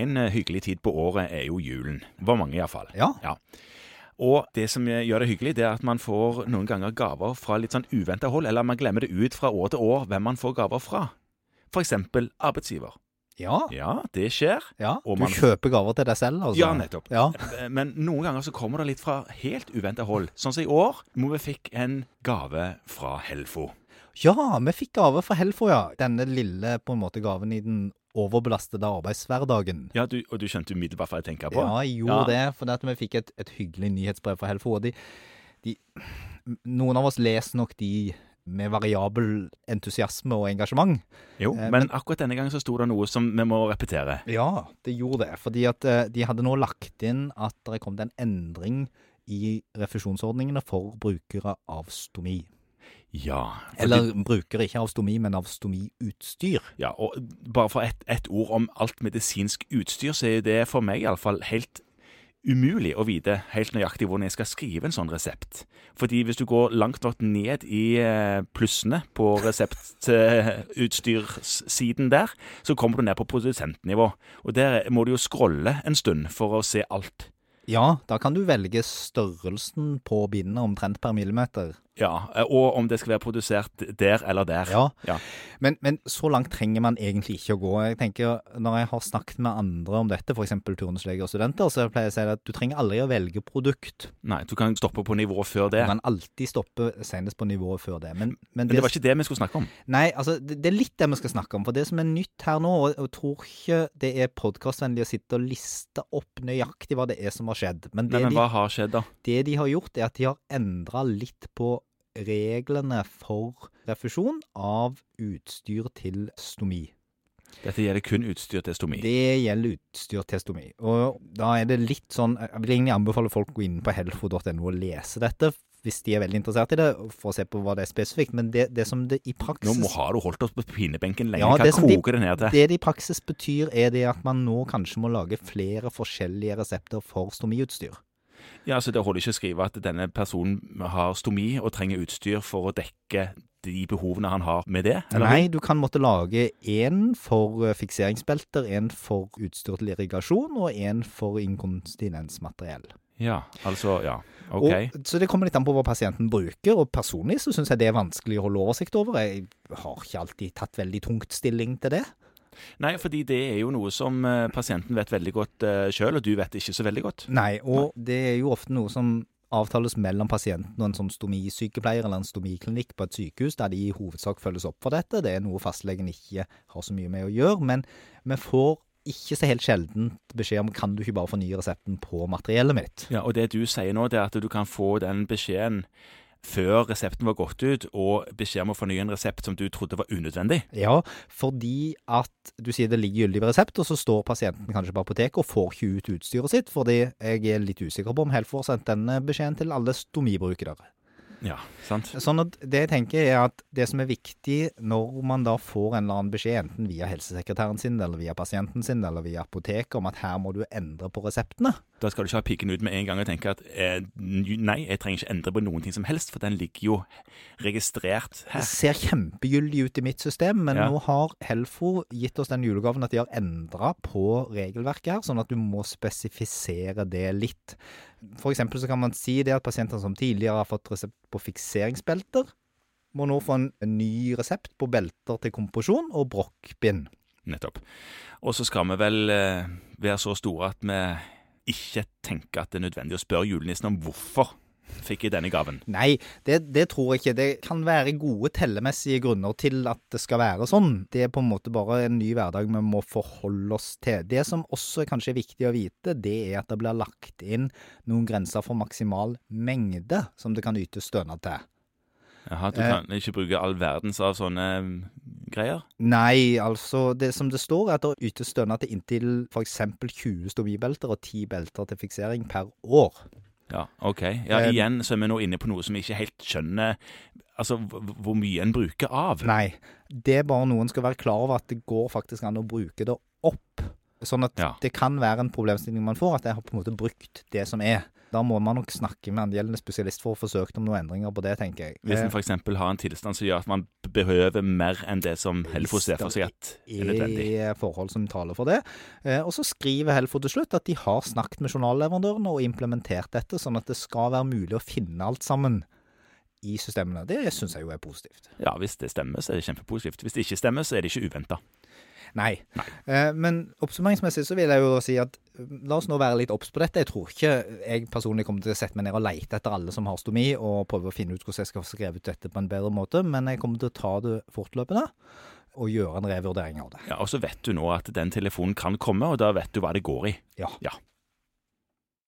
én hyggelig tid på året er jo julen. For mange iallfall. Ja. ja. Og det som gjør det hyggelig, det er at man får noen ganger gaver fra litt sånn uventa hold, eller man glemmer det ut fra år til år hvem man får gaver fra. Eksempel arbeidsgiver. Ja. Ja, det skjer. ja. Du man- kjøper gaver til deg selv, altså? Ja, nettopp. Ja. Men noen ganger så kommer det litt fra helt uventa hold. Sånn som i år, hvor vi fikk en gave fra Helfo. Ja, vi fikk gave fra Helfo, ja. Denne lille på en måte gaven i den overbelastede arbeidshverdagen. Ja, du, Og du skjønte umiddelbart hva jeg tenker på? Ja, jeg gjorde Ja. det, for at vi fikk et, et hyggelig nyhetsbrev fra Helfo. Og de, de, noen av oss leser nok de med variabel entusiasme og engasjement. Jo, Eh, men akkurat denne gangen så sto det noe som vi må repetere. Ja, det gjorde det. Fordi at eh, de hadde nå lagt inn at det kom til en endring i refusjonsordningene for brukere av stomi. Ja. Eller bruker ikke av stomi, men av stomiutstyr. Ja, og bare for ett et ord om alt medisinsk utstyr, så er det for meg iallfall helt umulig å vite helt nøyaktig hvordan jeg skal skrive en sånn resept. Fordi hvis du går langt nok ned i eh, plussene på reseptutstyrssiden der, så kommer du ned på produsentnivå. Og der må du jo scrolle en stund for å se alt. Ja, da kan du velge størrelsen på bindet omtrent per millimeter. Ja, eh, Og om det skal være produsert der eller der. Ja. Ja. Men, men så langt trenger man egentlig ikke å gå. Jeg tenker, Når jeg har snakket med andre om dette, f.eks. turnusleger og studenter, så pleier jeg å si at du trenger aldri å velge produkt. Nei, du kan stoppe på nivået før det. Du kan alltid stoppe senest på nivået før det. Men, men Men det var ikke det vi skulle snakke om. Nei, altså, det, det er litt det vi skal snakke om. For det som er nytt her nå, og jeg tror ikke det er podkastvennlig å sitte og liste opp nøyaktig hva det er som har skjedd. Men Nei, men de, hva har skjedd, da? det de har gjort, er at de har endra litt på reglene for refusjon av utstyr til stomi. Dette gjelder kun utstyr til stomi. Det gjelder utstyr til stomi. Og da er det litt sånn Jeg vil egentlig anbefale folk å gå inn på helfo.no og lese dette, hvis de er veldig interessert i det, for å se på hva det er spesifikt. Men det, det som det i praksis Nå må, har du holdt oss på pinebenken lenge. Ja, Hva som de- koker det ned til? Det det i praksis betyr, er det at man nå kanskje må lage flere forskjellige resepter for stomiutstyr. Ja, altså Det holder ikke å skrive at denne personen har stomi og trenger utstyr for å dekke de behovene han har med det? eller? Nei, du kan måtte lage én for eh, fikseringsbelter, én for utstyr til irrigasjon og én for inkontinensmateriell. Ja, altså Ja. OK. Og, så det kommer litt an på hva pasienten bruker, og personlig så syns jeg det er vanskelig å holde oversikt over. Jeg har ikke alltid tatt veldig tungt stilling til det. Nei, fordi det er jo noe som eh, pasienten vet veldig godt uh, sjøl, og du vet ikke så veldig godt. Nei, og det er jo ofte noe som avtales mellom pasienten og en sånn stomisykepleier eller en stomiklinikk på et sykehus, der de i hovedsak følges opp for dette. Det er noe fastlegen ikke har så mye med å gjøre. Men vi får ikke så helt sjelden beskjed om kan du ikke bare fornye resepten på materiellet mitt. Ja, Og det du sier nå, det er at du kan få den beskjeden før resepten var gått ut, og beskjed om å fornye en resept som du trodde var unødvendig. Ja, fordi at du sier det ligger gyldig resept, og så står pasienten kanskje på apoteket og får ikke ut utstyret sitt, fordi jeg er litt usikker på om Helfo har sendt den beskjeden til alle stomibrukere. Ja, sant? Sånn at det jeg tenker er at det som er viktig når man da får en eller annen beskjed, enten via helsesekretæren sin, eller via pasienten sin, eller via apoteket, om at her må du endre på reseptene. Da skal du ikke ha pikken ut med en gang og tenke at eh, nei, jeg trenger ikke endre på noen ting som helst, for den ligger jo registrert her. Det ser kjempegyldig ut i mitt system, men Ja. nå har Helfo gitt oss den julegaven at de har endra på regelverket her, sånn at du må spesifisere det litt. For eksempel så kan man si det at pasienter som tidligere har fått resept på fikseringsbelter, må nå få en, ny resept på belter til komposisjon og brokkbind. Nettopp. Og så skal vi vel eh, være så store at vi ikke tenker at det er nødvendig å spørre julenissen om hvorfor fikk jeg denne gaven. Nei, det, det tror jeg ikke. Det kan være gode tellemessige grunner til at det skal være sånn. Det er på en måte bare en ny hverdag vi må forholde oss til. Det som også kanskje er viktig å vite, det er at det blir lagt inn noen grenser for maksimal mengde som det kan ytes stønad til. Jaha, du Eh. kan ikke bruke all verdens av sånne mm, greier? Nei, altså det som det står er at det ytes stønad til inntil f.eks. 20 stomibelter og 10 belter til fiksering per år. Ja, OK. Ja, Eh, igjen så er vi nå inne på noe som vi ikke helt skjønner Altså hvor mye en bruker av. Nei, det er bare noen skal være klar over at det går faktisk an å bruke det opp. Sånn at Ja. det kan være en problemstilling man får, at jeg har på en måte brukt det som er. Da må man nok snakke med angjeldende spesialist for å få søkt om noen endringer på det, tenker jeg. Hvis en Eh, f.eks. har en tilstand som gjør at man behøver mer enn det som Helfo ser for seg at er nødvendig. er forhold som taler for det. Eh, Og så skriver Helfo til slutt at de har snakket med journalleverandørene og implementert dette, sånn at det skal være mulig å finne alt sammen i systemene. Det syns jeg jo er positivt. Ja, hvis det stemmer, så er det kjempepositivt. Hvis det ikke stemmer, så er det ikke uventa. Nei. Eh, Men oppsummeringsmessig så vil jeg jo si at eh, la oss nå være litt obs på dette. Jeg tror ikke jeg personlig kommer til å sette meg ned og leite etter alle som har stomi, og prøve å finne ut hvordan jeg skal få skrevet dette på en bedre måte, men jeg kommer til å ta det fortløpende og gjøre en revurdering av det. Ja, og så vet du nå at den telefonen kan komme, og da vet du hva det går i. Ja. Ja.